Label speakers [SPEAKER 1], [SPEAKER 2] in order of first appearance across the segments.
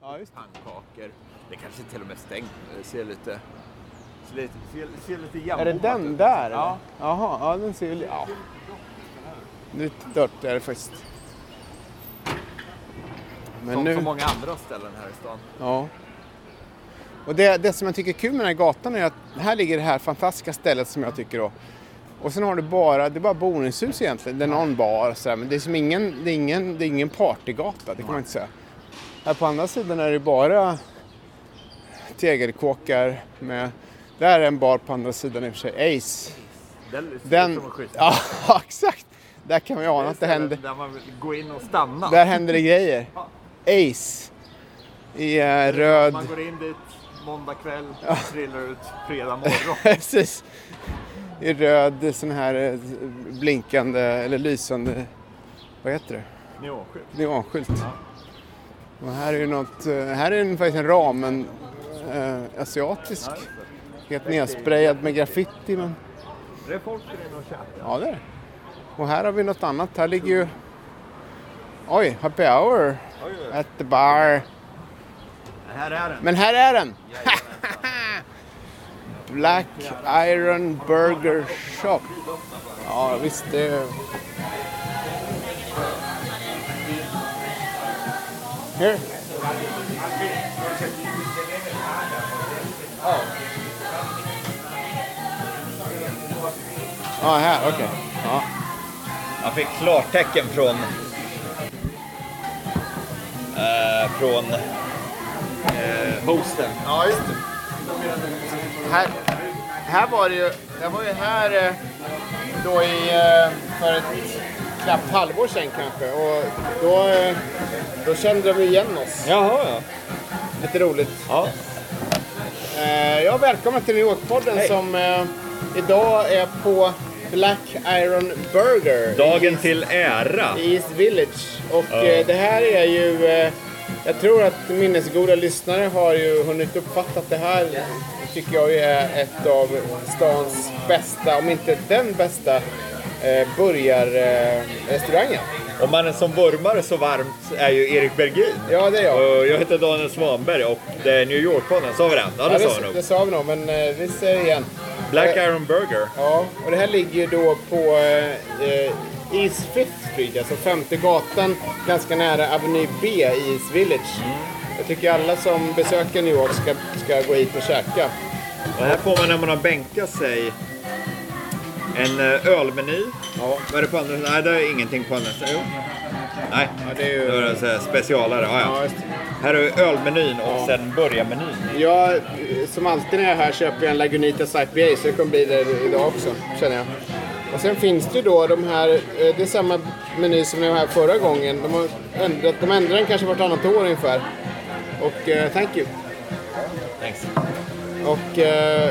[SPEAKER 1] Ja, just
[SPEAKER 2] Pannkakor. Det kanske till och med är stängt. Det ser lite... Ser lite, ser, ser lite
[SPEAKER 1] Är det den
[SPEAKER 2] ut.
[SPEAKER 1] där? eller?
[SPEAKER 2] Ja.
[SPEAKER 1] Jaha, ja den ser ju... Ja. Lite dött är det faktiskt. Men
[SPEAKER 2] Som
[SPEAKER 1] nu...
[SPEAKER 2] så många andra ställen här i stan.
[SPEAKER 1] Ja. Och det, det som jag tycker är kul med den här gatan är att här ligger det här fantastiska stället som jag tycker då. Och sen har du bara, det är bara boningshus egentligen. Det är någon bar och sådär. Men det är som ingen, det är ingen, det är ingen partygata, det kan man inte säga. Här på andra sidan är det bara tegelkåkar med, där är en bar på andra sidan i och för sig, Ace.
[SPEAKER 2] Den,
[SPEAKER 1] Den, ja exakt. Där kan man ju ana att det händer,
[SPEAKER 2] Där man vill gå in och stanna.
[SPEAKER 1] där händer det grejer. Ace. I eh, röd.
[SPEAKER 2] Man går in dit måndag kväll, trillar ut fredag morgon.
[SPEAKER 1] Precis. I röd sån här eh, blinkande eller lysande, vad heter det?
[SPEAKER 2] Neonskylt.
[SPEAKER 1] Neonskylt. Och här är ju något, eh, här är en, faktiskt en ramen eh, asiatisk. Helt nedsprayad med graffiti men
[SPEAKER 2] Det är folk är inne och käkar.
[SPEAKER 1] ja det är det. Och här har vi något annat. Här ligger ju, oj, happy hour
[SPEAKER 2] Oj, oj.
[SPEAKER 1] at the bar.
[SPEAKER 2] Här är den.
[SPEAKER 1] Men här är den! Black Iron Burger Shop. Ja visst, det... Here. Ja, här, okej. Ja.
[SPEAKER 2] Jag fick klartecken från... Eh, från eh, hosten.
[SPEAKER 1] Ja, just det. Här, här var det ju, jag var ju här eh, då i, eh, för ett knappt halvår sedan kanske och då, eh, då kände de igen oss.
[SPEAKER 2] Jaha, ja.
[SPEAKER 1] Lite roligt.
[SPEAKER 2] ja.
[SPEAKER 1] Eh, Ja, välkommen till New York-podden
[SPEAKER 2] Hej.
[SPEAKER 1] som idag är på Black Iron Burger
[SPEAKER 2] Dagen till ära.
[SPEAKER 1] i East Village. Och
[SPEAKER 2] Ja.
[SPEAKER 1] det här är ju, jag tror att minnesgoda lyssnare har ju hunnit uppfatta att det här tycker jag är ett av stans bästa, om inte den bästa, eh, burgarrestaurangen.
[SPEAKER 2] Om man är som vurmare så varmt är ju Erik Bergin.
[SPEAKER 1] Ja, det är jag.
[SPEAKER 2] Och jag heter Daniel Svanberg och det är New York-podden. Sa vi den? Ja, det
[SPEAKER 1] Ja,
[SPEAKER 2] sa vi
[SPEAKER 1] det,
[SPEAKER 2] nog.
[SPEAKER 1] det sa vi nog, men eh, vi säger igen.
[SPEAKER 2] Black
[SPEAKER 1] Eh,
[SPEAKER 2] Iron Burger.
[SPEAKER 1] Ja, och det här ligger ju då på eh, eh, East Fifth Street, alltså femte gatan, ganska nära Avenue B i East Village. Jag tycker alla som besöker New York ska, ska gå hit och käka.
[SPEAKER 2] Och här får man när man har bänkat sig en eh, ölmeny.
[SPEAKER 1] Ja,
[SPEAKER 2] Vad är det på andra sidan? Nej, det är ingenting på andra sidan. Jo. Nej,
[SPEAKER 1] ja det är ju...
[SPEAKER 2] det är så här specialare. Ja,
[SPEAKER 1] Ja,
[SPEAKER 2] ja. Här har vi ölmenyn och
[SPEAKER 1] Ja.
[SPEAKER 2] sen börjarmenyn.
[SPEAKER 1] Eh, som alltid när jag är här, köper jag en Lagunitas IPA, så det kommer bli det idag också, känner jag. Och sen finns det ju då de här, eh, det är samma meny som var här förra gången. De har ändrat, de ändrar den kanske vartannat år ungefär. Och eh, thank you.
[SPEAKER 2] Thanks.
[SPEAKER 1] Och eh,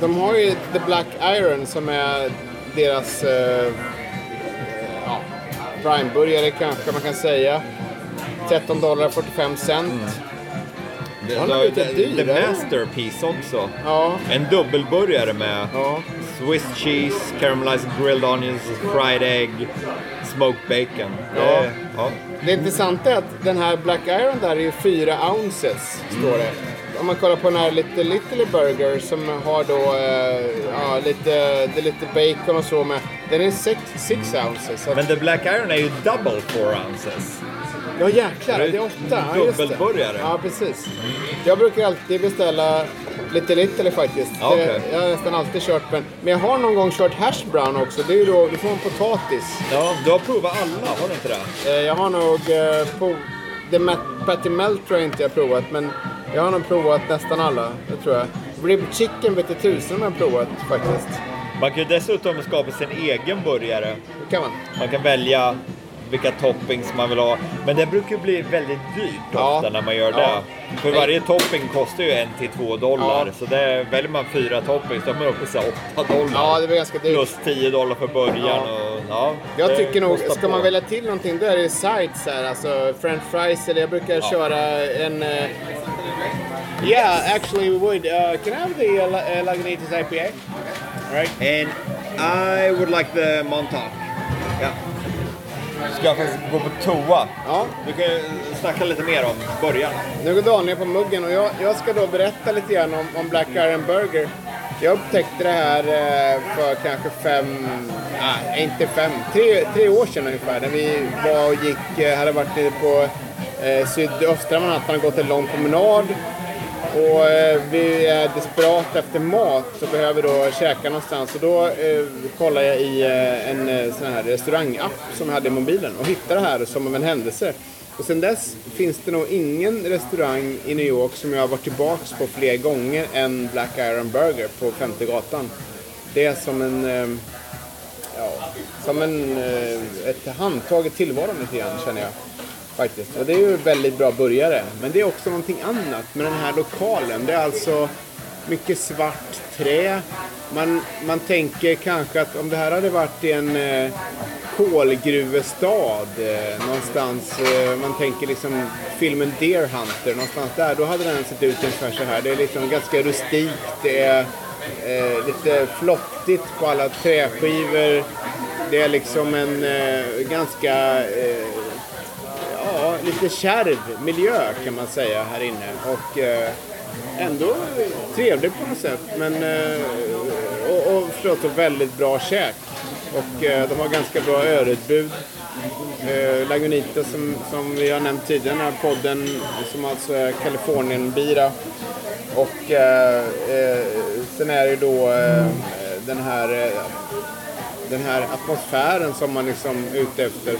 [SPEAKER 1] de har ju The Black Iron som är deras eh, ja, primeburgare kanske man kan säga. 13 dollar 45 cent.
[SPEAKER 2] Det
[SPEAKER 1] Han är lite
[SPEAKER 2] the,
[SPEAKER 1] dyr,
[SPEAKER 2] the
[SPEAKER 1] eller?
[SPEAKER 2] Masterpiece också.
[SPEAKER 1] Ja,
[SPEAKER 2] En dubbelburgare med
[SPEAKER 1] ja.
[SPEAKER 2] Swiss cheese, caramelized grilled onions, fried egg, smoked bacon. Det
[SPEAKER 1] Ja.
[SPEAKER 2] är- ja.
[SPEAKER 1] Det intressanta är att den här Black Iron där är ju 4 ounces, står det. Om man kollar på den här lite Little Burger som har då eh, ja, lite, det är lite bacon och så med. Den är 6 ounces.
[SPEAKER 2] Men The Black Iron är ju double four ounces.
[SPEAKER 1] Ja jäklar,
[SPEAKER 2] Det är
[SPEAKER 1] det åtta. Ja, det.
[SPEAKER 2] dubbelburgare.
[SPEAKER 1] Ja precis. Jag brukar alltid beställa lite little faktiskt.
[SPEAKER 2] Ja, okej.
[SPEAKER 1] Det- Jag har nästan alltid kört men, men jag har någon gång kört hash brown också. Det är ju då, du får en potatis.
[SPEAKER 2] Ja, du har provat alla, har du inte det?
[SPEAKER 1] Eh, Jag har nog eh, Mat- Patty Melt tror jag inte jag har provat men jag har nog provat nästan alla. Det tror jag. Rib chicken vet jag tusen om jag har provat faktiskt.
[SPEAKER 2] Man kan ju dessutom skapa sin egen burgare.
[SPEAKER 1] Det kan man.
[SPEAKER 2] Man kan välja vilka toppings man vill ha. Men det brukar ju bli väldigt dyrt
[SPEAKER 1] Ja.
[SPEAKER 2] ofta när man gör
[SPEAKER 1] Ja.
[SPEAKER 2] det. För varje topping kostar ju en till två dollar.
[SPEAKER 1] Ja.
[SPEAKER 2] Så det, väljer man fyra toppings då är man uppe i så här åtta dollar.
[SPEAKER 1] Ja, det var ganska dyrt.
[SPEAKER 2] Plus 10 dollar för början.
[SPEAKER 1] Ja.
[SPEAKER 2] Och, ja,
[SPEAKER 1] Jag tycker nog, ska
[SPEAKER 2] på.
[SPEAKER 1] man välja till någonting då är det sides här. Alltså french fries eller jag brukar köra en... eh, Yeah, actually we would. Uh, can I have the uh, La- uh, Lagunitas IPA? All right.
[SPEAKER 2] And I would like the Montauk. Ja. Ska jag faktiskt gå på toa?
[SPEAKER 1] Ja,
[SPEAKER 2] Du kan ju snacka lite mer om början.
[SPEAKER 1] nu går Daniel på muggen och jag, jag ska då berätta lite grann om, om Black Iron Burger. Jag upptäckte det här eh, för kanske fem, nej inte fem, tre, tre år sedan ungefär. När vi var och gick, eh, hade varit nere på eh, sydöstra Manhattan och gått en lång promenad. Och eh, vi är desperata efter mat så behöver då käka någonstans. Och då eh, kollar jag i eh, en eh, sån här restaurangapp som jag hade i mobilen och hittade det här som av en händelse. Och sen dess finns det nog ingen restaurang i New York som jag har varit tillbaks på fler gånger än Black Iron Burger på Femte gatan. Det är som en, eh, ja, som en, eh, ett handtag i tillvaron lite grann känner jag. Faktiskt. Och det är ju en väldigt bra börjare. Men det är också någonting annat med den här lokalen. Det är alltså mycket svart trä. Man, man tänker kanske att om det här hade varit i en eh, kolgruvestad eh, någonstans. Eh, man tänker liksom filmen Deer Hunter någonstans där. Då hade den sett ut ungefär så här. Det är liksom ganska rustikt. Det är eh, lite flottigt på alla träskivor. Det är liksom en eh, ganska eh, lite kärv miljö kan man säga här inne. Och eh, ändå trevlig på något sätt. Men, eh, och, och förstås och väldigt bra käk. Och eh, de har ganska bra ölutbud. Eh, Lagunita som, som vi har nämnt tidigare den här podden, som alltså är Kalifornienbira. Och eh, eh, sen är det då eh, den här eh, den här atmosfären som man liksom är ute efter.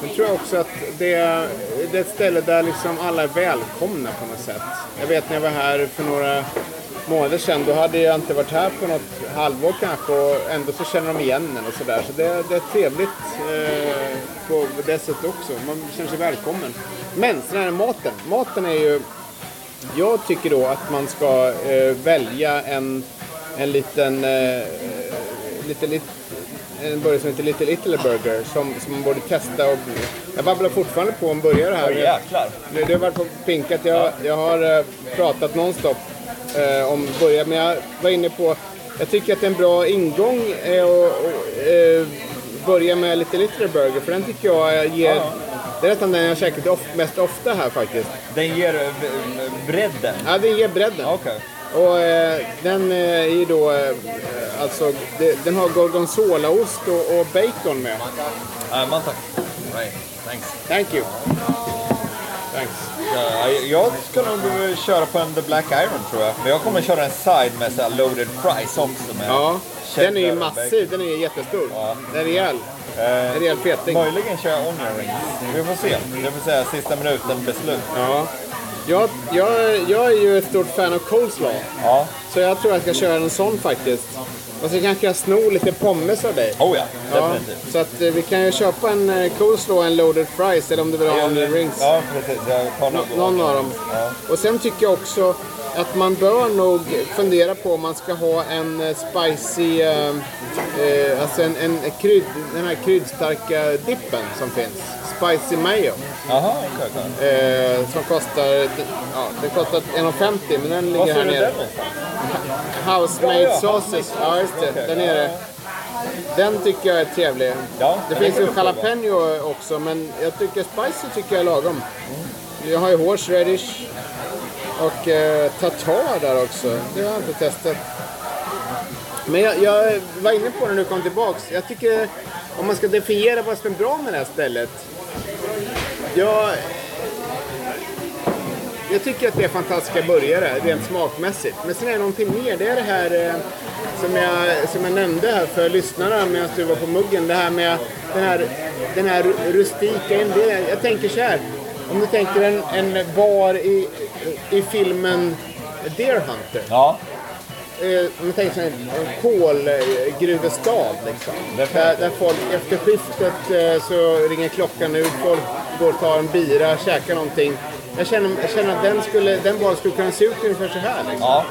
[SPEAKER 1] Men tror jag också att det är, det är ett ställe där liksom alla är välkomna på något sätt. Jag vet när jag var här för några månader sedan, då hade jag inte varit här på något halvår kanske och ändå så känner de igen en och sådär. Så det, det är trevligt eh, på det sättet också. Man känner sig välkommen. Men sen är det maten. Maten är ju jag tycker då att man ska eh, välja en, en liten, eh, lite, lite, en burgare som heter Little Italy Burger som, som man borde testa. Och, jag babblar fortfarande på en burgare här.
[SPEAKER 2] Åh jäklar.
[SPEAKER 1] Det, det har varit på pinkat. Jag, jag har eh, pratat nonstop eh, om burgare, men jag var inne på... Jag tycker att en bra ingång är att eh, börja med lite Little Burger, för den tycker jag ger... Det är nästan den jag käkat of, mest ofta här faktiskt.
[SPEAKER 2] Den ger eh, bredden.
[SPEAKER 1] Ja, den ger bredden.
[SPEAKER 2] Okej.
[SPEAKER 1] Och eh, den eh, är då, eh, alltså, det, den har gorgonzolaost och, och bacon med.
[SPEAKER 2] Uh, Montauk. Right. Thanks.
[SPEAKER 1] Thank you. Thanks.
[SPEAKER 2] Ja, jag ska nog eh, köra på en The Black Iron tror jag. Men jag kommer köra en side med så här loaded fries också. Med
[SPEAKER 1] Ja, den är ju
[SPEAKER 2] cheddar och
[SPEAKER 1] massiv, den är jättestor.
[SPEAKER 2] Ja.
[SPEAKER 1] Den är rejäl.
[SPEAKER 2] Eh,
[SPEAKER 1] En rejäl feting.
[SPEAKER 2] Möjligen kör jag onion rings. Vi får se. Det får säga sista minuten beslut.
[SPEAKER 1] Ja. Jag, jag, jag är ju ett stort fan av coleslaw.
[SPEAKER 2] Ja.
[SPEAKER 1] Så jag tror jag ska köra en sån faktiskt. Och så kanske jag snor lite pommes av dig.
[SPEAKER 2] Oh ja,
[SPEAKER 1] Ja,
[SPEAKER 2] definitivt.
[SPEAKER 1] så att eh, vi kan ju köpa en eh, coleslaw och en loaded fries eller om du vill ha onion rings.
[SPEAKER 2] Ja, precis. Jag tar något.
[SPEAKER 1] Någon av dem.
[SPEAKER 2] Ja.
[SPEAKER 1] Och sen tycker jag också att man bör nog fundera på om man ska ha en eh, spicy, eh, eh, alltså en, en krydd, den här kryddstarka dippen som finns. Spicy mayo.
[SPEAKER 2] Okej.
[SPEAKER 1] Eh, som kostar, ja, den kostar 1,50 men den ligger här nere.
[SPEAKER 2] den någonstans?
[SPEAKER 1] House made
[SPEAKER 2] Ja,
[SPEAKER 1] sauces. Ja, just det.
[SPEAKER 2] Okej.
[SPEAKER 1] Där nere. Den tycker jag är trevlig.
[SPEAKER 2] Ja,
[SPEAKER 1] det finns ju jalapeno också, men jag tycker spicy tycker jag är lagom. Jag har ju horseradish och eh, tartar där också. Det har jag inte testat. Men jag, jag var inne på det när du kom tillbaks. Jag tycker, om man ska definiera vad som är bra med det här stället. Jag, jag tycker att det är fantastiska burgare, rent smakmässigt. Men sen är det någonting mer. Det är det här eh, som, jag, som jag nämnde här för lyssnarna medan du var på muggen. Det här med den här, den här rustika indelningen. Jag tänker så här. Om du tänker en, en bar i, i filmen Deer Hunter.
[SPEAKER 2] Ja,
[SPEAKER 1] Eh, man tänker sig en, kolgruvestad liksom. Där, där folk efter skiftet eh, så ringer klockan ut, folk går och tar en bira, käkar någonting. Jag känner, jag känner att den, skulle, den baren skulle kunna se ut ungefär så här. Liksom.
[SPEAKER 2] ja.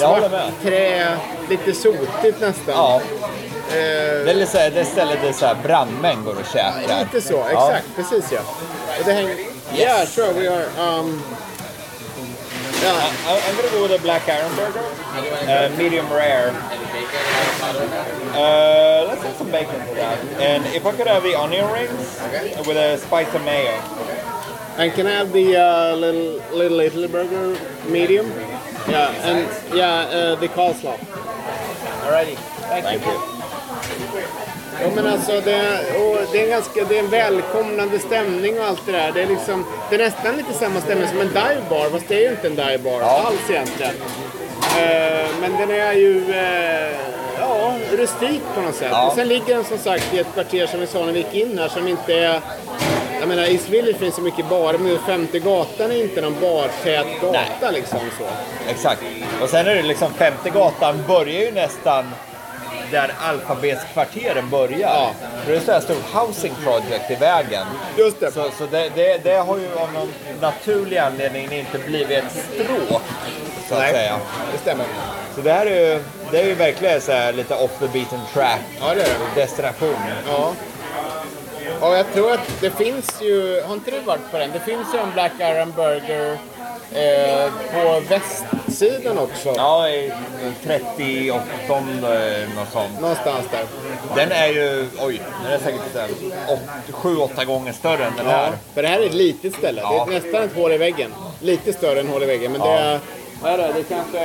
[SPEAKER 2] Jag håller med.
[SPEAKER 1] trä, lite sotigt nästan.
[SPEAKER 2] Ja.
[SPEAKER 1] Eh,
[SPEAKER 2] Det är så här- det stället där så här brandmän går och käkar.
[SPEAKER 1] lite så,
[SPEAKER 2] Ja.
[SPEAKER 1] exakt, precis ja. Och det hänger... Yeah, sure we are. Um, Ja.
[SPEAKER 2] I, I'm gonna go with a black iron burger, uh, medium rare. Uh, let's add some bacon to that. And if I could have the onion rings with a spice of mayo.
[SPEAKER 1] And can I have the uh, little, little Italy burger medium? Yeah, and yeah, uh, the coleslaw.
[SPEAKER 2] Alrighty. Thank, you.
[SPEAKER 1] Ja, men alltså det, och det, är en ganska, det är en välkomnande stämning och allt det där. Det är, liksom, det är nästan lite samma stämning som en dive bar, fast det är ju inte en dive bar
[SPEAKER 2] Ja.
[SPEAKER 1] alls egentligen. Eh, men den är ju eh, ja, rustik på något sätt.
[SPEAKER 2] Ja.
[SPEAKER 1] Och sen ligger den som sagt i ett kvarter som vi sa när vi gick in här som inte är jag menar, East Village finns så mycket barer, men femte gatan är inte någon bartät gata liksom så.
[SPEAKER 2] Exakt. Och sen är det liksom femte gatan börjar ju nästan där alfabetskvarteren börjar.
[SPEAKER 1] Ja.
[SPEAKER 2] För det är ett stort housing project i vägen.
[SPEAKER 1] Just det.
[SPEAKER 2] Så, så det, det, det har ju av någon naturlig anledning inte blivit ett stråk, så att
[SPEAKER 1] Nej,
[SPEAKER 2] säga.
[SPEAKER 1] det stämmer.
[SPEAKER 2] Så det här är ju, det är ju verkligen så här lite off the beaten track
[SPEAKER 1] Ja, det är det.
[SPEAKER 2] destination.
[SPEAKER 1] Ja. Ja, jag tror att det finns ju, har inte du varit på den? Det finns ju en Black Iron Burger eh, på västsidan också.
[SPEAKER 2] Ja, i 38 något sånt.
[SPEAKER 1] Någonstans där.
[SPEAKER 2] Den är ju, oj, den är säkert 7-8 gånger större än den här.
[SPEAKER 1] För det här är ett litet ställe.
[SPEAKER 2] Ja.
[SPEAKER 1] Det är nästan ett hål i väggen. Lite större än hål i väggen. Men det
[SPEAKER 2] Ja.
[SPEAKER 1] är, vad är det? Det är kanske,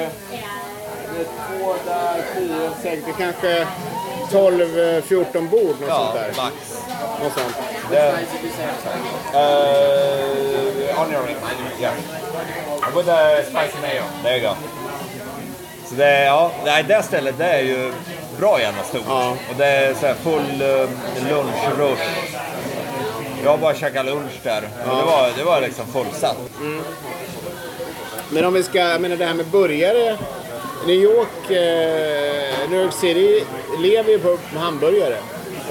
[SPEAKER 1] det är två där, fyra, sex, det är kanske 12-14 bord. Något sånt
[SPEAKER 2] Ja,
[SPEAKER 1] där.
[SPEAKER 2] max.
[SPEAKER 1] Något sånt.
[SPEAKER 2] Det, uh, onion ring, yeah. With a spicy mayo. There you go. Så det, ja, nej, det stället det är ju bra jävla stort.
[SPEAKER 1] Ja.
[SPEAKER 2] Och det är så här full uh, lunchrush. Jag har bara käkat lunch där. Och det, var, det var liksom fullsatt.
[SPEAKER 1] Men om vi ska, jag menar det här med burgare. New York, eh, New York City lever ju på hamburgare.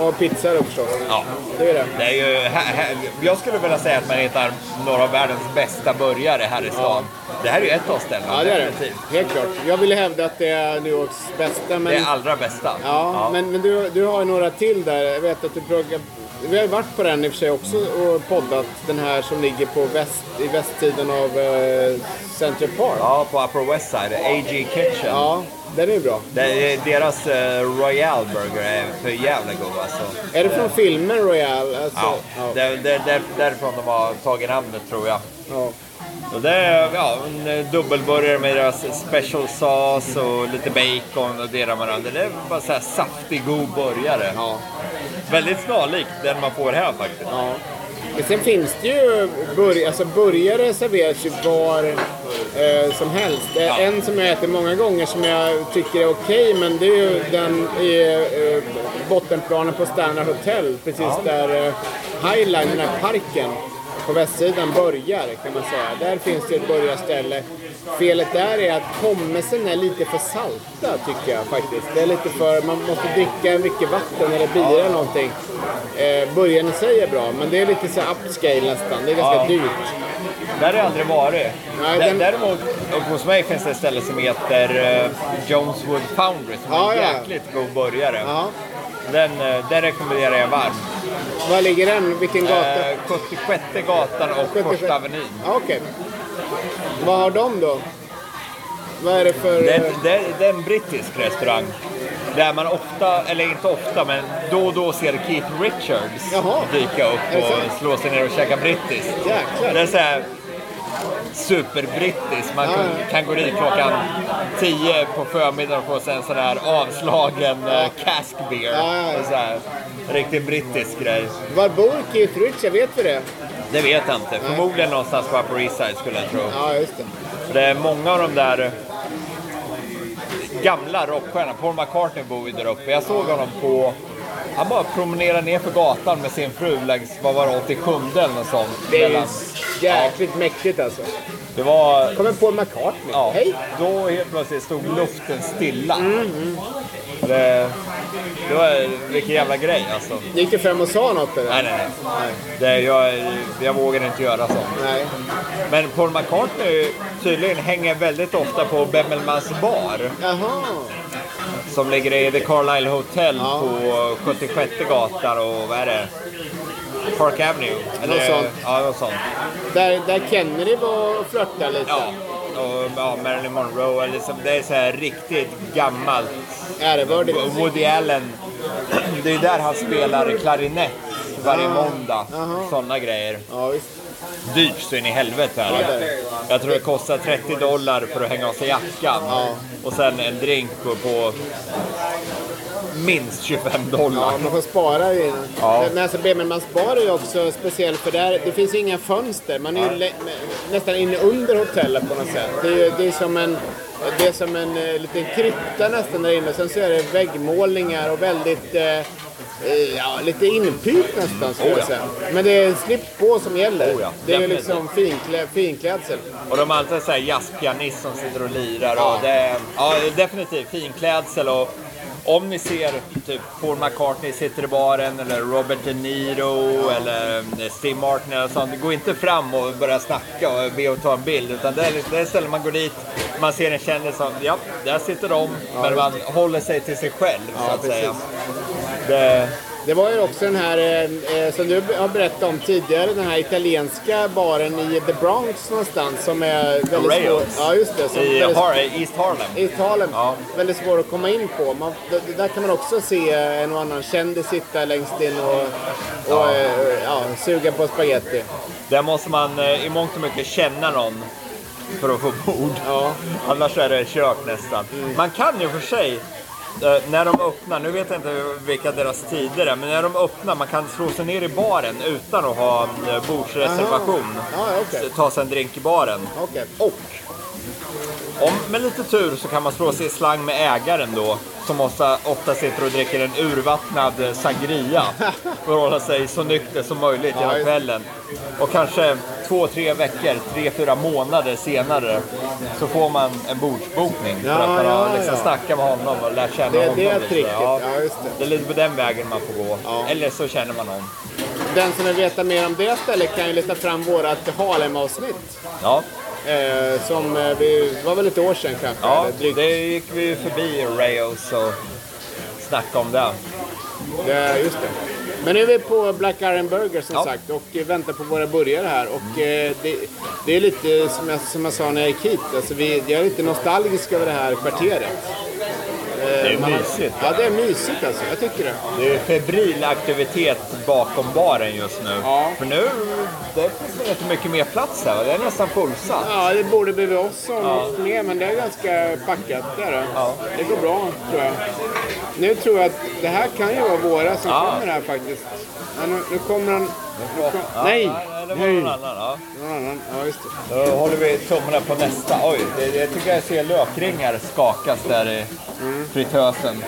[SPEAKER 1] Och pizzor också förstås.
[SPEAKER 2] Ja.
[SPEAKER 1] Det är det.
[SPEAKER 2] Det är ju, här, här, jag skulle vilja säga att man hittar några av världens bästa burgare här i stan. Det här är ju ett av ställena.
[SPEAKER 1] Ja, det är det.
[SPEAKER 2] definitivt.
[SPEAKER 1] Helt klart. Jag ville hävda att det är New Yorks bästa. Men,
[SPEAKER 2] Det är allra bästa.
[SPEAKER 1] ja, men, men du, du har ju några till där. Jag vet att du pluggar... Vi har varit på den i och för sig också och poddat. Den här som ligger på väst, i västsidan av eh, Central Park.
[SPEAKER 2] Ja, på Upper West Side, AG Kitchen.
[SPEAKER 1] Ja, den är ju bra.
[SPEAKER 2] Det deras eh, Royal Burger är för jävla god alltså.
[SPEAKER 1] Är det från filmen Royal? Alltså,
[SPEAKER 2] Ja,
[SPEAKER 1] ja.
[SPEAKER 2] Det, det, det är därifrån de har tagit namnet tror jag.
[SPEAKER 1] ja.
[SPEAKER 2] Och det är ja, en eh, dubbelburgare med deras special sauce och lite bacon och det där med det. Det är bara så här saftig, god burgare.
[SPEAKER 1] ja.
[SPEAKER 2] Väldigt snarlik den man får här faktiskt.
[SPEAKER 1] Ja. Men sen finns det ju burgare, alltså burgare serveras ju var eh, som helst. Det är
[SPEAKER 2] Ja.
[SPEAKER 1] En som jag äter många gånger som jag tycker är okej men det är ju den i eh, bottenplanen på Standard Hotel. Precis där eh, Highline, den här parken på västsidan börjar kan man säga. Där finns det ett burgarställe. Felet där är att pommesen är lite för salta tycker jag faktiskt. Det är lite för, man måste dricka mycket vatten eller bira eller någonting. Eh, burgaren i sig är bra men det är lite så upscale nästan. Det är ganska
[SPEAKER 2] Ja.
[SPEAKER 1] dyrt.
[SPEAKER 2] Där har jag aldrig varit.
[SPEAKER 1] Nej, den-
[SPEAKER 2] Däremot, hos mig finns det ett ställe som heter uh, Joneswood Foundry som
[SPEAKER 1] Ja,
[SPEAKER 2] är en
[SPEAKER 1] ja.
[SPEAKER 2] jäkligt god burgare.
[SPEAKER 1] Ja.
[SPEAKER 2] Den, eh, den rekommenderar jag varmt.
[SPEAKER 1] Var ligger den? Vilken gata?
[SPEAKER 2] Eh, 76 gatan och
[SPEAKER 1] 76.
[SPEAKER 2] Första Avenyn.
[SPEAKER 1] Okej. Vad har de då? Vad är det för...
[SPEAKER 2] Det,
[SPEAKER 1] eh,
[SPEAKER 2] det, det är en brittisk restaurang. Där man ofta, eller inte ofta, men då och då ser Keith Richards
[SPEAKER 1] Jaha.
[SPEAKER 2] dyka upp
[SPEAKER 1] Är det
[SPEAKER 2] och
[SPEAKER 1] sant?
[SPEAKER 2] slå sig ner och käka brittiskt.
[SPEAKER 1] Jäklar.
[SPEAKER 2] Det är så här superbrittiskt. Man kan,
[SPEAKER 1] ja.
[SPEAKER 2] kan gå dit klockan 10 på förmiddagen och få sig en sån här avslagen ja. cask beer.
[SPEAKER 1] Ja, ja, ja.
[SPEAKER 2] Det är Så här, riktigt brittisk grej.
[SPEAKER 1] Var bor Keith Richards? Vet vi det?
[SPEAKER 2] Det vet jag inte. Förmodligen någonstans på Upper East Side skulle jag tro.
[SPEAKER 1] Ja, just det.
[SPEAKER 2] Det är många av de där gamla rockstjärnorna. Paul McCartney bor ju där uppe. Jag såg honom på... Han bara promenerade ner för gatan med sin fru längs, vad var det, 87 eller något sånt.
[SPEAKER 1] Det är jäkligt mäktigt alltså.
[SPEAKER 2] Det var...
[SPEAKER 1] Kommer Paul McCartney.
[SPEAKER 2] Ja,
[SPEAKER 1] Hej!
[SPEAKER 2] då helt plötsligt stod luften stilla. Det, det var vilken jävla grej alltså.
[SPEAKER 1] Gick du fram och sa något eller?
[SPEAKER 2] Nej, nej, nej.
[SPEAKER 1] Nej.
[SPEAKER 2] Det, jag, jag vågar inte göra sånt.
[SPEAKER 1] Nej.
[SPEAKER 2] Men Paul McCartney tydligen hänger väldigt ofta på Bemmelmans bar.
[SPEAKER 1] Jaha.
[SPEAKER 2] Som ligger i The Carlisle Hotel
[SPEAKER 1] Ja.
[SPEAKER 2] på 76 gatan och vad är det? Park Avenue?
[SPEAKER 1] Något sånt.
[SPEAKER 2] Ja, något sånt.
[SPEAKER 1] Där, där Kennedy var och flörtade lite.
[SPEAKER 2] Ja. Och ja, Marilyn Monroe. Liksom, det är så här riktigt gammalt.
[SPEAKER 1] Ärevördigt.
[SPEAKER 2] Woody Allen, det är där han spelar klarinett varje
[SPEAKER 1] Ah,
[SPEAKER 2] måndag. Sådana grejer.
[SPEAKER 1] Ja.
[SPEAKER 2] Dyrt så in i helvete. Här. Jag tror det kostar 30 dollar för att hänga av sig jackan.
[SPEAKER 1] Ja.
[SPEAKER 2] Och sen en drink på, på minst 25 dollar.
[SPEAKER 1] Ja, man får spara ju.
[SPEAKER 2] Ja.
[SPEAKER 1] Men alltså, men man sparar ju också speciellt för där, det finns ju inga fönster. Man är ju nästan inne under hotellet på något sätt. Det är, ju- det är som en, det är som en eh, liten krypta nästan där inne. Sen så är det väggmålningar och väldigt eh, eh, Ja, lite inpyrt nästan skulle
[SPEAKER 2] Oh,
[SPEAKER 1] jag säga. Men det är slips på som gäller.
[SPEAKER 2] Oh, ja.
[SPEAKER 1] Det är ju liksom finklä, finklädsel.
[SPEAKER 2] Och de har alltid så här jazzpianist som sitter och lirar.
[SPEAKER 1] Ja.
[SPEAKER 2] Och det är, ja, definitivt finklädsel. Och om ni ser typ Paul McCartney sitter i baren eller Robert De Niro eller eh, Steve Martin eller sånt. Gå inte fram och börja snacka och be att ta en bild. Utan det är, det är stället man går dit, man ser en kändis som, ja, där sitter de. men man håller sig till sig själv så
[SPEAKER 1] Ja,
[SPEAKER 2] att säga.
[SPEAKER 1] precis.
[SPEAKER 2] Det,
[SPEAKER 1] Det var ju också den här, eh, eh, som du har berättat om tidigare, den här italienska baren i The Bronx någonstans som är väldigt svår. Ja, just det. Som
[SPEAKER 2] I Har East Harlem.
[SPEAKER 1] I Italien.
[SPEAKER 2] Ja.
[SPEAKER 1] Väldigt svår att komma in på. Man, där kan man också se en och annan kändis sitta längst in och, och
[SPEAKER 2] Ja.
[SPEAKER 1] eh, ja, suga på spaghetti.
[SPEAKER 2] Där måste man eh, i mångt och mycket känna någon för att få bord.
[SPEAKER 1] Ja.
[SPEAKER 2] Annars är det kört nästan. Man kan ju för sig, eh, när de öppnar, nu vet jag inte vilka deras tider är, men när de öppnar, man kan slå sig ner i baren utan att ha eh, bordsreservation.
[SPEAKER 1] Ja, okej.
[SPEAKER 2] Ta sig en drink i baren.
[SPEAKER 1] Okej.
[SPEAKER 2] Och om med lite tur så kan man slå sig i slang med ägaren då, som ofta, ofta sitter och dricker en urvattnad eh, sangria för att hålla sig så nykter som möjligt
[SPEAKER 1] just-
[SPEAKER 2] kvällen. Och kanske två, tre veckor, tre, fyra månader senare så får man en bordsbokning för att man har liksom snackat med honom och lärt känna
[SPEAKER 1] Det-
[SPEAKER 2] honom.
[SPEAKER 1] det är tricket. Ja, just det.
[SPEAKER 2] det är lite på den vägen man får gå. Eller så känner man någon.
[SPEAKER 1] Den som vill veta mer om det stället kan ju leta fram vårat Harlem-avsnitt.
[SPEAKER 2] Ja,
[SPEAKER 1] Eh, som eh, vi, det var väl ett år sedan kanske?
[SPEAKER 2] ja
[SPEAKER 1] eller
[SPEAKER 2] det gick vi förbi Rails och snackade om det.
[SPEAKER 1] Det, just det. Men nu är vi på Black Iron Burger som
[SPEAKER 2] Ja.
[SPEAKER 1] sagt och väntar på våra burgare här. Och eh, det, det är lite som jag, som jag sa när jag gick hit. Alltså vi, jag är lite nostalgisk över det här kvarteret. Eh,
[SPEAKER 2] Det är mysigt.
[SPEAKER 1] Ja, det är mysigt alltså. Jag tycker det.
[SPEAKER 2] Det är febril aktivitet bakom baren just nu.
[SPEAKER 1] Ja.
[SPEAKER 2] För nu det finns det inte mycket mer plats här. Det är nästan fullsatt.
[SPEAKER 1] Ja, det borde bli oss som
[SPEAKER 2] Ja.
[SPEAKER 1] mer, men det är ganska packat där.
[SPEAKER 2] Ja.
[SPEAKER 1] Det går bra, tror jag. Nu tror jag att det här kan ju vara våra som
[SPEAKER 2] Ja.
[SPEAKER 1] kommer här faktiskt. Ja, nu, nu kommer han... Kom,
[SPEAKER 2] Ja,
[SPEAKER 1] nej!
[SPEAKER 2] Det var någon annan. Ja.
[SPEAKER 1] Någon annan. Ja, just det.
[SPEAKER 2] Då håller vi tummarna på nästa. Oj, det, jag tycker jag ser lökringar skakas där i
[SPEAKER 1] Mm.
[SPEAKER 2] fritösen.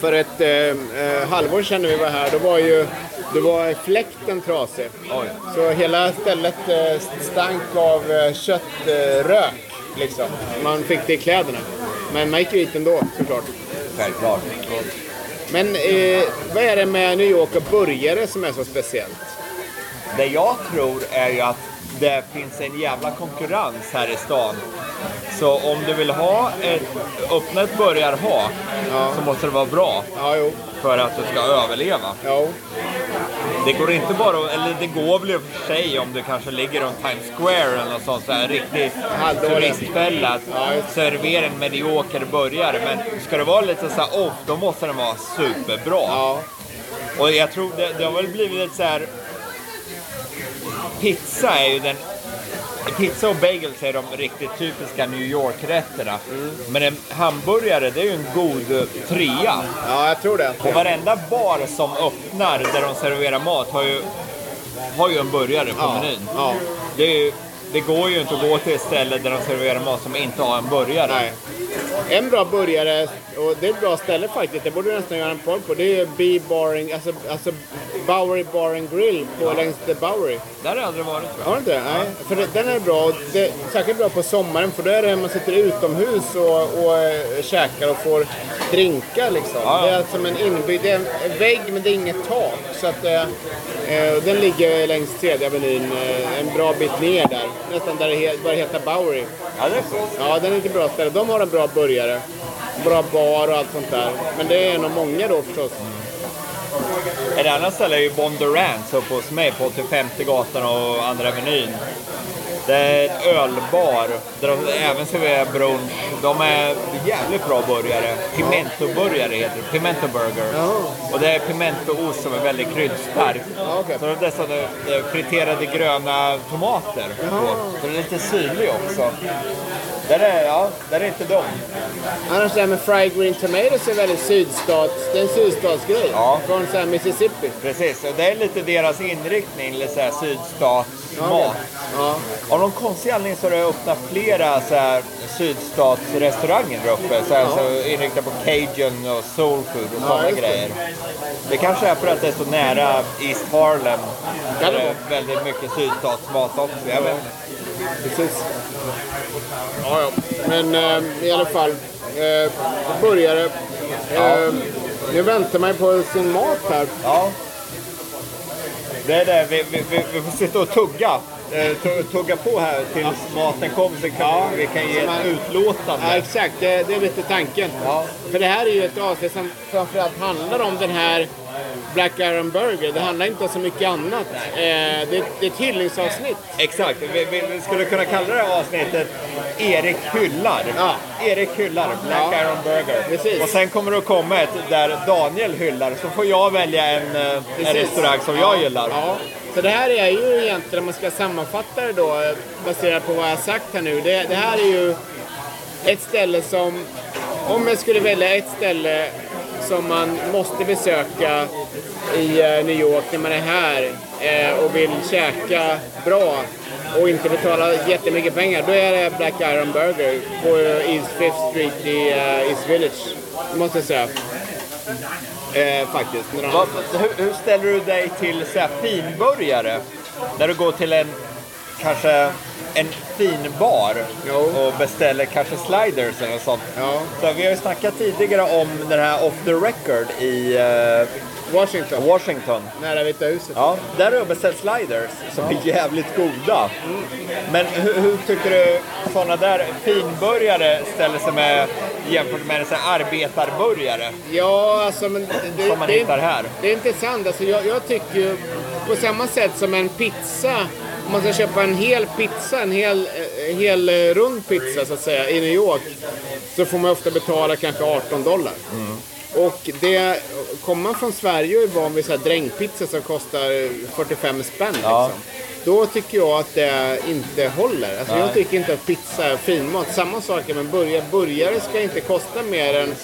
[SPEAKER 1] För ett eh, eh, halvår sedan när vi var här, då var ju då var fläkten trasig.
[SPEAKER 2] Oj.
[SPEAKER 1] Så hela stället eh, stank av eh, köttrök. Liksom. Man fick det i kläderna. Men man gick ju hit ändå såklart.
[SPEAKER 2] Självklart.
[SPEAKER 1] Men eh, vad är det med New York och burgare som är så speciellt?
[SPEAKER 2] Det jag tror är ju att det finns en jävla konkurrens här i stan. Så om du vill ha ett, öppna ett burgarhak så måste det vara bra
[SPEAKER 1] Ja, jo.
[SPEAKER 2] för att du ska överleva.
[SPEAKER 1] Ja,
[SPEAKER 2] Det går inte bara eller det går väl i och för sig om du kanske ligger runt Times Square eller något sånt så här riktigt
[SPEAKER 1] Halvdåligt.
[SPEAKER 2] turistfälla
[SPEAKER 1] Ja,
[SPEAKER 2] servera en medioker burgare. Men ska det vara lite så här off, då måste den vara superbra.
[SPEAKER 1] ja,
[SPEAKER 2] Och jag tror det, det har väl blivit lite så här. Pizza är ju den... Pizza och bagels är de riktigt typiska New York-rätterna.
[SPEAKER 1] Mm.
[SPEAKER 2] Men en hamburgare, det är ju en god trea.
[SPEAKER 1] ja, jag tror det.
[SPEAKER 2] Och varenda bar som öppnar där de serverar mat har ju, har ju en burgare på
[SPEAKER 1] Ja,
[SPEAKER 2] menyn.
[SPEAKER 1] ja.
[SPEAKER 2] Det, ju, det går ju inte att gå till ett ställe där de serverar mat som inte har en burgare.
[SPEAKER 1] Nej. En bra burgare, och det är ett bra ställe faktiskt, det borde du nästan göra en podd på. Det är B Baring, alltså, alltså Bowery Bar and Grill på längs the Bowery.
[SPEAKER 2] Där har jag aldrig varit tror jag.
[SPEAKER 1] Har du inte? Nej. För det, den är bra. Det, särskilt bra på sommaren för då är det man sitter utomhus och, och äh, käkar och får drinkar liksom.
[SPEAKER 2] Ja.
[SPEAKER 1] Det är som en inbyggd, det är en vägg men det är inget tak. Så att, eh, eh, den ligger längs tredje avenyn eh, en bra bit ner där. Nästan där det börjar heta Bowery.
[SPEAKER 2] Ja, det är schysst.
[SPEAKER 1] Ja, den är ett bra ställe. De har en bra burgare. Bra bar och allt sånt där. Men det är nog många då förstås.
[SPEAKER 2] Ett annat ställe är ju Bondurant uppe hos mig på 85 gatan och Andra Avenyn. Det är en ölbar där de även serverar brunch. De är jävligt bra burgare. Pimento-burgare heter det. Pimento burger.
[SPEAKER 1] Jaha.
[SPEAKER 2] Och det är pimentoost som är väldigt kryddstark. Så det är dessutom eh, friterade gröna tomater på. Så det är lite syrlig också. Den är, ja, den är inte dum.
[SPEAKER 1] Annars det här med fried green tomatoes är väldigt sydstats, det är en sydstatsgrej.
[SPEAKER 2] Ja.
[SPEAKER 1] Från så här Mississippi.
[SPEAKER 2] Precis, och det är lite deras inriktning, lite så här sydstatsmat.
[SPEAKER 1] Ja.
[SPEAKER 2] Av någon konstig anledning så har det öppnat flera så här sydstatsrestauranger där uppe. Så här, så inriktade på cajun och soul food och sådana
[SPEAKER 1] det.
[SPEAKER 2] grejer. Det kanske är för att det är så nära East Harlem. Där
[SPEAKER 1] det
[SPEAKER 2] det är väldigt mycket sydstatsmat också. Jag vet.
[SPEAKER 1] Precis. Ja, ja. Men eh, i alla fall, eh, burgare. Eh, Nu väntar man ju på sin mat här.
[SPEAKER 2] Ja. Det är det. Vi, vi, vi, vi får sitta och tugga. Eh, tu- Tugga på här tills maten kommer så kan vi kan ge
[SPEAKER 1] man-
[SPEAKER 2] ett utlåtande.
[SPEAKER 1] Ja, exakt. Det, det är lite tanken.
[SPEAKER 2] Ja.
[SPEAKER 1] För det här är ju ett avsnitt som framförallt handlar om den här Black Iron Burger. Det handlar inte om så mycket annat. Eh, det, det är ett hyllningsavsnitt.
[SPEAKER 2] Exakt, vi, vi, skulle kunna kalla det här avsnittet Erik hyllar.
[SPEAKER 1] Ja.
[SPEAKER 2] Erik hyllar Black
[SPEAKER 1] Ja.
[SPEAKER 2] Iron Burger.
[SPEAKER 1] Precis.
[SPEAKER 2] Och sen kommer det att komma ett där Daniel hyllar, så får jag välja en, eh, en restaurang som jag gillar.
[SPEAKER 1] Ja. Så det här är ju egentligen, om man ska sammanfatta det då, eh, baserat på vad jag sagt här nu. Det, det här är ju ett ställe som, om jag skulle välja ett ställe som man måste besöka i eh, New York när man är här eh, och vill käka bra och inte betala jättemycket pengar, då är det Black Iron Burger på eh, East Fifth Street i East Village. Måste jag säga. Eh, faktiskt.
[SPEAKER 2] Vad- hur, hur ställer du dig till så här, finburgare? När du går till en, kanske en fin bar
[SPEAKER 1] Jo.
[SPEAKER 2] och beställer kanske sliders eller något sånt.
[SPEAKER 1] Ja.
[SPEAKER 2] Så vi har ju snackat tidigare om den här off the record i eh,
[SPEAKER 1] Washington,
[SPEAKER 2] Washington.
[SPEAKER 1] nära Vita huset.
[SPEAKER 2] Ja, där har jag beställt sliders som är jävligt goda. Men hur, hur tycker du sådana där finburgare ställer sig med jämfört med en arbetarburgare
[SPEAKER 1] Ja, alltså men det,
[SPEAKER 2] som man
[SPEAKER 1] det,
[SPEAKER 2] hittar här?
[SPEAKER 1] det är intressant. Alltså, jag, jag tycker ju på samma sätt som en pizza, om man ska köpa en hel pizza, en hel, eh, hel eh, rund pizza så att säga i New York, så får man ofta betala kanske 18 dollar. Och det, kommer man från Sverige och är van vid så här drängpizza som kostar 45 spänn
[SPEAKER 2] Ja.
[SPEAKER 1] liksom, då tycker jag att det inte håller. Alltså jag tycker inte att pizza är finmat. Samma sak med burgare. Burgare ska inte kosta mer än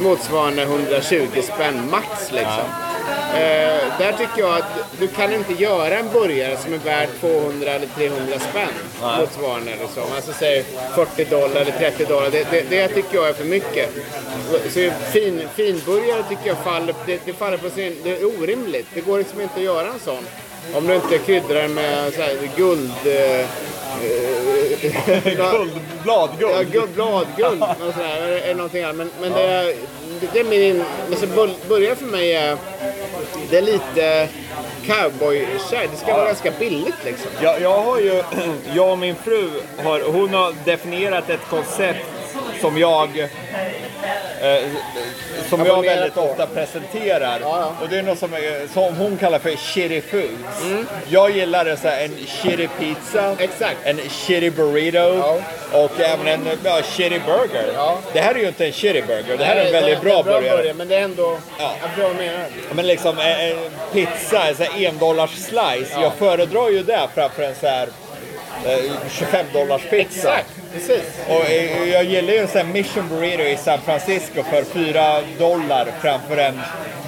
[SPEAKER 1] motsvarande 120 spänn max liksom. Eh, där tycker jag att du kan inte göra en burgare som är värd 200 eller 300 spänn motsvarande eller så. Alltså säg 40 dollar eller 30 dollar. Det, det, det tycker jag är för mycket. Så fin, finburgare tycker jag faller, det, det faller på sin... Det är orimligt. Det går liksom inte att göra en sån. Om du inte kryddar med så här guld... Eh,
[SPEAKER 2] Guld, bladguld.
[SPEAKER 1] Ja, guld, bladguld och sådär, eller, någonting annat. Men, men det, är, det, det är min... Alltså, bul- burgare för mig är... Det är lite cowboy-kär. Det ska vara ganska billigt liksom.
[SPEAKER 2] Jag, jag har ju, jag och min fru, har, hon har definierat ett koncept som jag eh, som jag väldigt
[SPEAKER 1] på.
[SPEAKER 2] ofta presenterar.
[SPEAKER 1] Ja, ja.
[SPEAKER 2] Och det är något som, är- som hon kallar för shitty foods.
[SPEAKER 1] Mm.
[SPEAKER 2] Jag gillar det så här, en shitty pizza,
[SPEAKER 1] Exakt.
[SPEAKER 2] en shitty burrito
[SPEAKER 1] Ja.
[SPEAKER 2] och även en ja, shitty burger. Det här är ju inte en shitty burger, det här är en
[SPEAKER 1] Nej,
[SPEAKER 2] väldigt
[SPEAKER 1] är
[SPEAKER 2] bra, burgare.
[SPEAKER 1] Men det är ändå...
[SPEAKER 2] Ja.
[SPEAKER 1] Jag förstår vad du menar.
[SPEAKER 2] Men liksom en, en pizza, en sån här endollars slice. Jag föredrar ju det framför en så här eh, 25 dollars pizza.
[SPEAKER 1] Exakt, precis.
[SPEAKER 2] Och eh, jag gillar ju en sån här mission burrito i San Francisco för 4 dollar framför en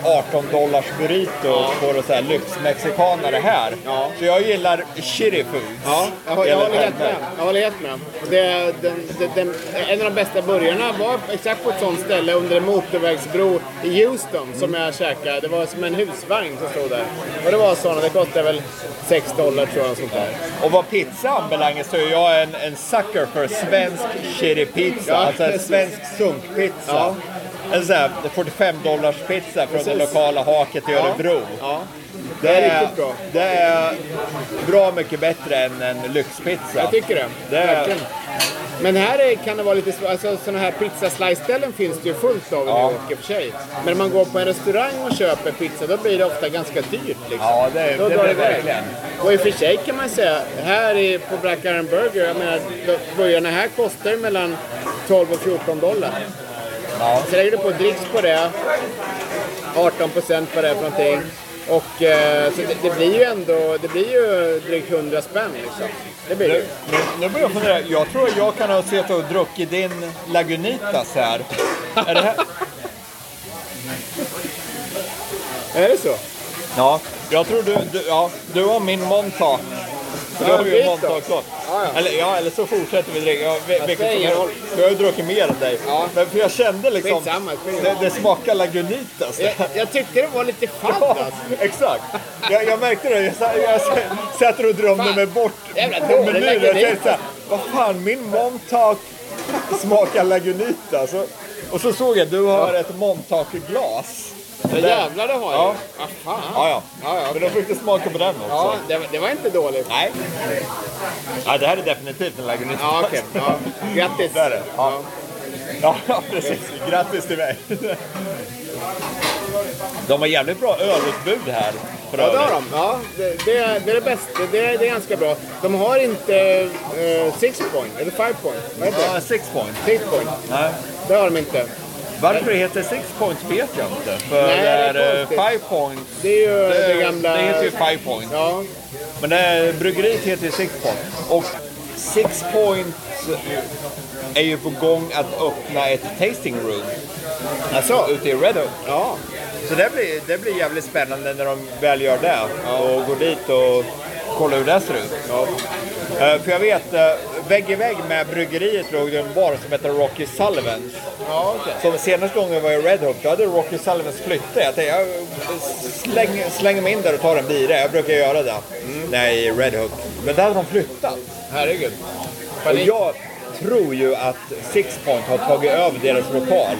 [SPEAKER 2] 18 dollars burrito på en sån här lyxmexikanare här.
[SPEAKER 1] Ja.
[SPEAKER 2] Så jag gillar shitty foods.
[SPEAKER 1] Ja, jag, jag, håller helt med. Jag håller helt med. Det, den, den, den, en av de bästa burgarna var exakt på ett sånt ställe under en motorvägsbro i Houston som jag käkade. Det var som en husvagn som stod där. Och det var sådana, det kostade väl 6 dollar tror jag. Sånt där.
[SPEAKER 2] Och vad pizza anbelangar så är jag en, en sucker för svensk shitty pizza.
[SPEAKER 1] Ja,
[SPEAKER 2] alltså en svensk sunkpizza.
[SPEAKER 1] Ja.
[SPEAKER 2] En sån här 45 dollars pizza från det lokala haket i Örebro.
[SPEAKER 1] Ja.
[SPEAKER 2] Det
[SPEAKER 1] är riktigt bra.
[SPEAKER 2] Det är bra mycket bättre än en lyxpizza.
[SPEAKER 1] Jag tycker det.
[SPEAKER 2] Det är-
[SPEAKER 1] Verkligen. Men här är, kan det vara lite svårt. Alltså, sådana här pizza-slice-ställen finns det ju fullt av i
[SPEAKER 2] Ja.
[SPEAKER 1] New York i och för sig. Men om man går på en restaurang och köper pizza då blir det ofta ganska dyrt. Liksom.
[SPEAKER 2] Ja, det,
[SPEAKER 1] Då
[SPEAKER 2] det blir
[SPEAKER 1] iväg.
[SPEAKER 2] verkligen.
[SPEAKER 1] Och i och för sig kan man säga, här i, på Black Iron Burger, jag menar, burgarna här kostar mellan 12 och 14 dollar.
[SPEAKER 2] Ja.
[SPEAKER 1] Så lägger du på dricks på det, 18 procent vad det för någonting. Och eh, så det, det blir ju ändå, det blir ju drygt 100 spänn liksom. Det blir det
[SPEAKER 2] Nu, nu, börjar jag fundera. Jag tror jag kan ha sett och druckit din Lagunitas här. Är det här?
[SPEAKER 1] Är det så?
[SPEAKER 2] Ja, jag tror du, du, ja, du har min Montauk. Du
[SPEAKER 1] Ja,
[SPEAKER 2] har ju en
[SPEAKER 1] då.
[SPEAKER 2] Montauk kvar.
[SPEAKER 1] Ja, ja.
[SPEAKER 2] Eller, ja, eller så fortsätter vi dricka. Ja, vi- vilket som helst. Du har ju druckit mer än dig.
[SPEAKER 1] Ja.
[SPEAKER 2] Men för jag kände liksom,
[SPEAKER 1] Skitsamma, ingen
[SPEAKER 2] det, det smakar Lagunitas.
[SPEAKER 1] Jag, jag tyckte det var lite falskt
[SPEAKER 2] Ja,
[SPEAKER 1] alltså.
[SPEAKER 2] exakt. Jag, jag märkte det. Jag, sa- jag satt och drömde
[SPEAKER 1] Fan.
[SPEAKER 2] mig bort
[SPEAKER 1] Jävla dålig
[SPEAKER 2] menyn. Jag
[SPEAKER 1] Lagunitas.
[SPEAKER 2] tänkte såhär, vad fan, min Montauk smakar Lagunitas. Så, och så såg jag, du har ett Montauk-glas.
[SPEAKER 1] Ja, jävlar det har jag.
[SPEAKER 2] Ja.
[SPEAKER 1] Ja, fan.
[SPEAKER 2] Ja, ja.
[SPEAKER 1] Ja, ja,
[SPEAKER 2] Men då fick du smaka på den också.
[SPEAKER 1] Ja, det, var- det var inte dåligt.
[SPEAKER 2] Nej. Ja, det här är definitivt en Lagunitas.
[SPEAKER 1] Ja, okej. Ja. Grattis.
[SPEAKER 2] Det är det. Ja. Ja, ja, precis. Grattis till mig. De har jävligt bra ölutbud här. För
[SPEAKER 1] Ja, det har de. Ja, det, det, är, det är det bästa. Det, är- det är ganska bra. De har inte eh, six point, eller five point. Vad heter
[SPEAKER 2] Ja,
[SPEAKER 1] det?
[SPEAKER 2] six point.
[SPEAKER 1] Six point.
[SPEAKER 2] Nej.
[SPEAKER 1] Det har de inte.
[SPEAKER 2] Varför det heter six points vet jag inte. För
[SPEAKER 1] Nej, det är konstigt.
[SPEAKER 2] five points.
[SPEAKER 1] Det är ju det,
[SPEAKER 2] Det,
[SPEAKER 1] gamla...
[SPEAKER 2] det heter ju five points.
[SPEAKER 1] Ja,
[SPEAKER 2] Men det bryggeriet heter ju six point. Och six point är ju på gång att öppna ett tasting room.
[SPEAKER 1] alltså.
[SPEAKER 2] Ute i Red.
[SPEAKER 1] Ja.
[SPEAKER 2] Så det blir, det blir jävligt spännande när de väl gör det. Och går dit och kollar hur det ser ut. Eh, för jag vet, uh, vägg i vägg med bryggeriet låg det en bar som heter Rocky Sullivans.
[SPEAKER 1] Ja, okej.
[SPEAKER 2] Som senaste gången var i Red Hook, då hade Rocky Sullivans flyttat. Jag tänkte, jag slänger, slänger mig in där och tar en bira. Jag brukar göra det är i Red Hook. Men där hade de flyttat.
[SPEAKER 1] Herregud.
[SPEAKER 2] Och jag tror ju att Six Point har tagit över deras lokal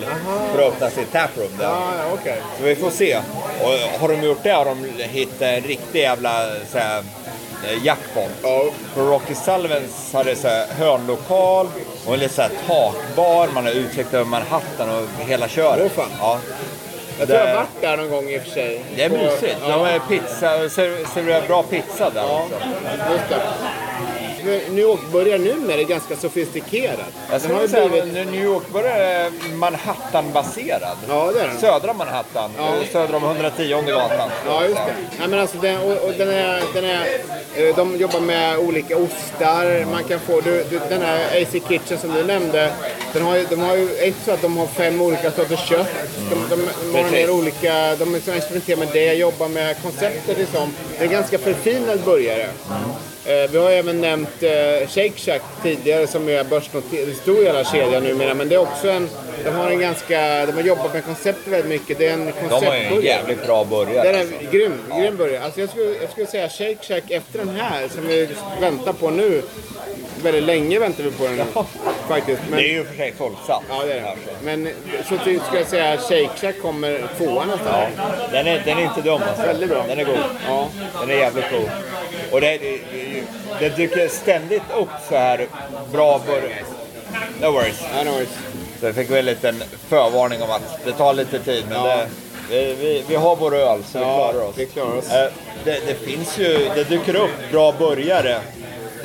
[SPEAKER 2] för att öppna sitt taproom där.
[SPEAKER 1] Ja, ja, okej.
[SPEAKER 2] Så vi får se. Och har de gjort det har de hittat en riktig jävla så här, jackpot.
[SPEAKER 1] Ja.
[SPEAKER 2] För Rocky Sullivans hade så här hörnlokal och en liten så här takbar. Man har utsikt över Manhattan och hela köret.
[SPEAKER 1] Åh, fan.
[SPEAKER 2] Ja.
[SPEAKER 1] Jag tror jag har varit där någon gång i och för sig.
[SPEAKER 2] Det är
[SPEAKER 1] På-
[SPEAKER 2] mysigt. De
[SPEAKER 1] Ja,
[SPEAKER 2] ser- serverar bra pizza där
[SPEAKER 1] ja,
[SPEAKER 2] också.
[SPEAKER 1] just det. New York börjar numera är ganska sofistikerad.
[SPEAKER 2] Jag
[SPEAKER 1] har
[SPEAKER 2] skulle
[SPEAKER 1] ju
[SPEAKER 2] säga
[SPEAKER 1] blivit...
[SPEAKER 2] New York börjar Manhattan-baserad.
[SPEAKER 1] Ja, det är den.
[SPEAKER 2] Södra Manhattan,
[SPEAKER 1] Ja.
[SPEAKER 2] eh, söder om 110 gatan.
[SPEAKER 1] Ja, just det. Nej, men alltså, den, och, och den är, den är, eh, de jobbar med olika ostar. Man kan få, du, du, den här AC Kitchen som du nämnde, den har de har ju, är inte så att de har fem olika sorters kött. De, de, de har ner olika, de liksom experimenterar med det, jobbar med konceptet liksom. Det är en ganska förfinad burgare. Eh, vi har även nämnt eh, Shake Shack tidigare som är börsnoterad, stor jävla kedja numera. Men det är också en, de har en ganska, de har jobbat med konceptet väldigt mycket. Det är en
[SPEAKER 2] De har ju en jävligt bra burgare.
[SPEAKER 1] Den är grym, grym burgare. Alltså jag, skulle, jag skulle säga Shake Shack efter den här som vi väntar på nu. Väldigt länge väntar vi på den nu. Faktiskt. Men,
[SPEAKER 2] Det är ju för sig fullsatt.
[SPEAKER 1] ja, det är det. Men så skulle jag säga Shake Shack kommer tvåa nästan.
[SPEAKER 2] Ja, den är, den är inte dum alltså.
[SPEAKER 1] Väldigt bra.
[SPEAKER 2] Den är god.
[SPEAKER 1] Ja.
[SPEAKER 2] Den är jävligt god. Och det, det, det dyker ständigt upp så här bra burgare. No worries.
[SPEAKER 1] Ja, no worries.
[SPEAKER 2] Så jag fick väl en liten förvarning om att det tar lite tid men
[SPEAKER 1] Ja.
[SPEAKER 2] det, vi, vi, vi har vår öl så vi
[SPEAKER 1] Ja,
[SPEAKER 2] klarar oss.
[SPEAKER 1] vi klarar oss.
[SPEAKER 2] Eh, Det, det finns ju, det dyker upp bra burgare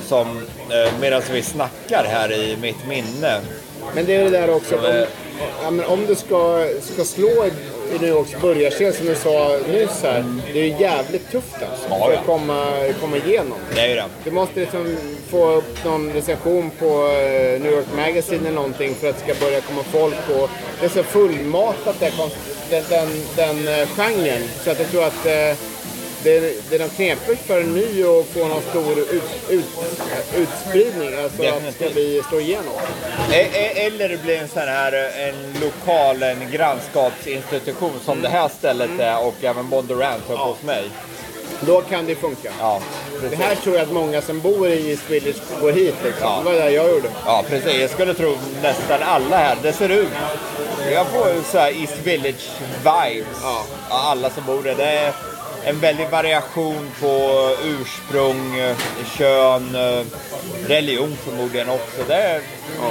[SPEAKER 2] som eh, medan vi snackar här i mitt minne.
[SPEAKER 1] Men det är det där också. Om, ja, men om du ska, ska slå i New Yorks burgarscen som du sa nyss här. Det är ju jävligt tufft alltså.
[SPEAKER 2] Ja, ja.
[SPEAKER 1] att komma, komma igenom.
[SPEAKER 2] Det är ju det.
[SPEAKER 1] Du måste liksom få upp någon recension på eh, New York Magazine eller någonting för att det ska börja komma folk. Och det är så fullmatat det, den, den, den eh, genren. Så att jag tror att eh, det, är, nog knepigt för en ny att få någon stor ut, ut, utspridning. Alltså att det ska bli, slå igenom.
[SPEAKER 2] E- e- Eller det blir en sån här en lokal, en grannskapsinstitution som det här stället är och även Bondurant uppe hos mig.
[SPEAKER 1] Då kan det funka.
[SPEAKER 2] Ja,
[SPEAKER 1] Det här tror jag att många som bor i East Village går hit. Liksom.
[SPEAKER 2] Ja.
[SPEAKER 1] Det var det jag gjorde.
[SPEAKER 2] Ja, precis. Jag skulle tro nästan alla här. Det ser ut. Jag får så här East Village vibes.
[SPEAKER 1] Ja.
[SPEAKER 2] Alla som bor där. Det är en väldig variation på ursprung, eh, kön, eh, religion förmodligen också. Det är,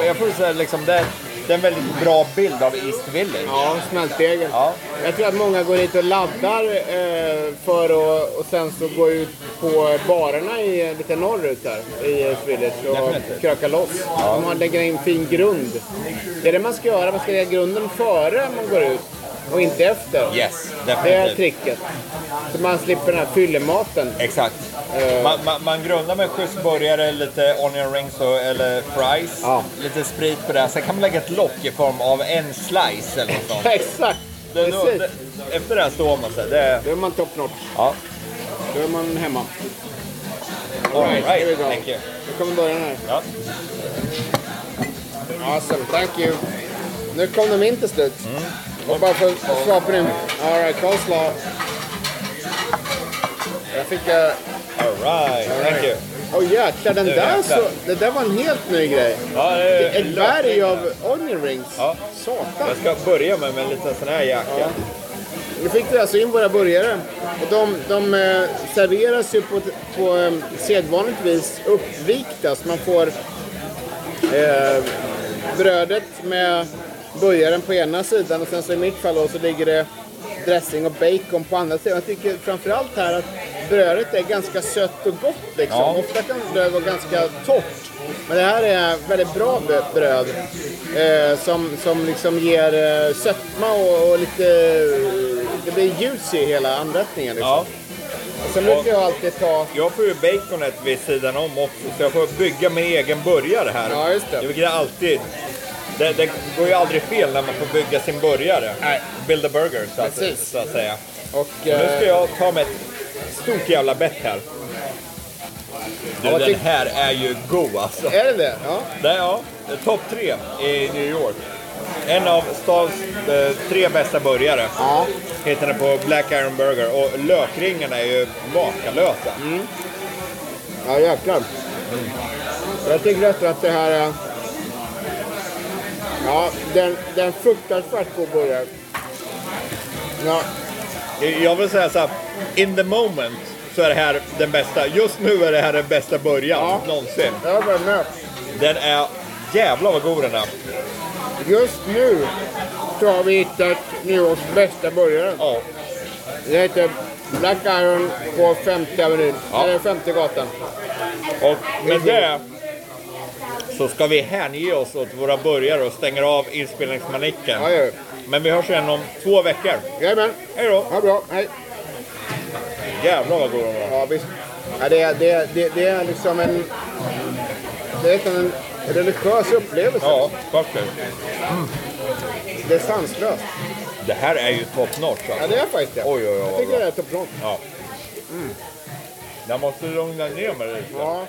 [SPEAKER 2] Jag får säga liksom, det, det är en väldigt bra bild av East Village.
[SPEAKER 1] Ja, smältdegen.
[SPEAKER 2] Ja.
[SPEAKER 1] Jag tror att många går dit och laddar eh, för att och sen så gå ut på barerna i, lite norrut där i East Village och
[SPEAKER 2] Definitivt.
[SPEAKER 1] kröka loss. Ja. Man lägger in fin grund. Det är det man ska göra. Man ska lägga grunden före man går ut och inte efter.
[SPEAKER 2] Yes,
[SPEAKER 1] Det är
[SPEAKER 2] definitivt.
[SPEAKER 1] tricket. Så man slipper den här fyllematen.
[SPEAKER 2] Exakt. Man, man, man grundar med schysst burgare, lite onion rings och, eller fries.
[SPEAKER 1] Ja.
[SPEAKER 2] Lite sprit på det. Sen kan man lägga ett lock i form av en slice eller något sånt.
[SPEAKER 1] Exakt!
[SPEAKER 2] Det, då, det, efter det här står man sig. Det,
[SPEAKER 1] Då är man top notch.
[SPEAKER 2] ja.
[SPEAKER 1] Då är man hemma.
[SPEAKER 2] All
[SPEAKER 1] Right, here we go.
[SPEAKER 2] thank you.
[SPEAKER 1] Nu kommer början här.
[SPEAKER 2] Ja.
[SPEAKER 1] Awesome, thank you. Nu kom de in till slut.
[SPEAKER 2] Mm.
[SPEAKER 1] Och bara för att svara på din... Alright, coleslaw. Jag fick... Uh,
[SPEAKER 2] All right, thank you.
[SPEAKER 1] Åh jäklar, den där, så, det där var en helt ny grej.
[SPEAKER 2] Ja, det är
[SPEAKER 1] Ett berg av onion rings.
[SPEAKER 2] Ja.
[SPEAKER 1] Satan.
[SPEAKER 2] Jag ska börja med, med en liten sån här jacka.
[SPEAKER 1] Nu fick vi alltså in våra burgare. Och de, de eh, serveras ju på, på eh, sedvanligt vis uppvikta. Så man får eh, brödet med burgaren på ena sidan och sen så i mitt fall då, så ligger det dressing och bacon på andra sidan. Jag tycker framförallt här att brödet är ganska sött och gott liksom.
[SPEAKER 2] Ja.
[SPEAKER 1] Ofta kan bröd vara ganska torrt. Men det här är väldigt bra bröd eh, som, som liksom ger eh, sötma och, och lite... Det blir ljus i hela anrättningen. Liksom.
[SPEAKER 2] Ja.
[SPEAKER 1] Sen brukar jag alltid ta...
[SPEAKER 2] Jag får ju baconet vid sidan om också, så jag får bygga min egen burgare här.
[SPEAKER 1] Ja, just det.
[SPEAKER 2] Vilket är alltid... Det, det går ju aldrig fel när man får bygga sin burgare.
[SPEAKER 1] Nej.
[SPEAKER 2] Build a burger, så att, så att säga.
[SPEAKER 1] Och,
[SPEAKER 2] nu ska
[SPEAKER 1] eh,
[SPEAKER 2] jag ta med ett stort jävla bett här. Du,
[SPEAKER 1] Ja,
[SPEAKER 2] den här är ju god alltså.
[SPEAKER 1] är det det? Ja.
[SPEAKER 2] Det ja, topp tre i New York. En av stadens eh, tre bästa burgare.
[SPEAKER 1] Ja.
[SPEAKER 2] Heter den på Black Iron Burger. Och lökringarna är ju makalösa.
[SPEAKER 1] Ja, jäklar. Jag tycker rätt att det här... är- Ja, den, den fruktansvärt god burgare. Ja,
[SPEAKER 2] Jag vill säga så här, in the moment så är det här den bästa. Just nu är det här den bästa början
[SPEAKER 1] Ja.
[SPEAKER 2] någonsin.
[SPEAKER 1] jag var med.
[SPEAKER 2] Den är jävlar vad god den är.
[SPEAKER 1] Just nu så har vi hittat New Yorks bästa burgare.
[SPEAKER 2] Ja.
[SPEAKER 1] Det heter Black Iron på 50 Avenyn.
[SPEAKER 2] Ja.
[SPEAKER 1] Eller 50 gatan.
[SPEAKER 2] Och med det så ska vi hänge oss åt våra burgare och stänger av inspelningsmanicken.
[SPEAKER 1] Ja, ja.
[SPEAKER 2] Men vi hörs igen om två veckor.
[SPEAKER 1] Jajamän.
[SPEAKER 2] Hej då!
[SPEAKER 1] Ja, bra. Hej.
[SPEAKER 2] Jävlar vad god de var.
[SPEAKER 1] Ja, visst. Ja, det, är- det, är- det, det är liksom en... Det är en religiös upplevelse.
[SPEAKER 2] Ja, faktiskt.
[SPEAKER 1] Det är sanslöst.
[SPEAKER 2] Det här är ju top notch
[SPEAKER 1] Ja,
[SPEAKER 2] alltså.
[SPEAKER 1] det är faktiskt det.
[SPEAKER 2] Oj, oj, oj,
[SPEAKER 1] Jag tycker
[SPEAKER 2] bra.
[SPEAKER 1] det är topp notch.
[SPEAKER 2] Ja. Jag måste lugna ner mig lite.
[SPEAKER 1] Ja.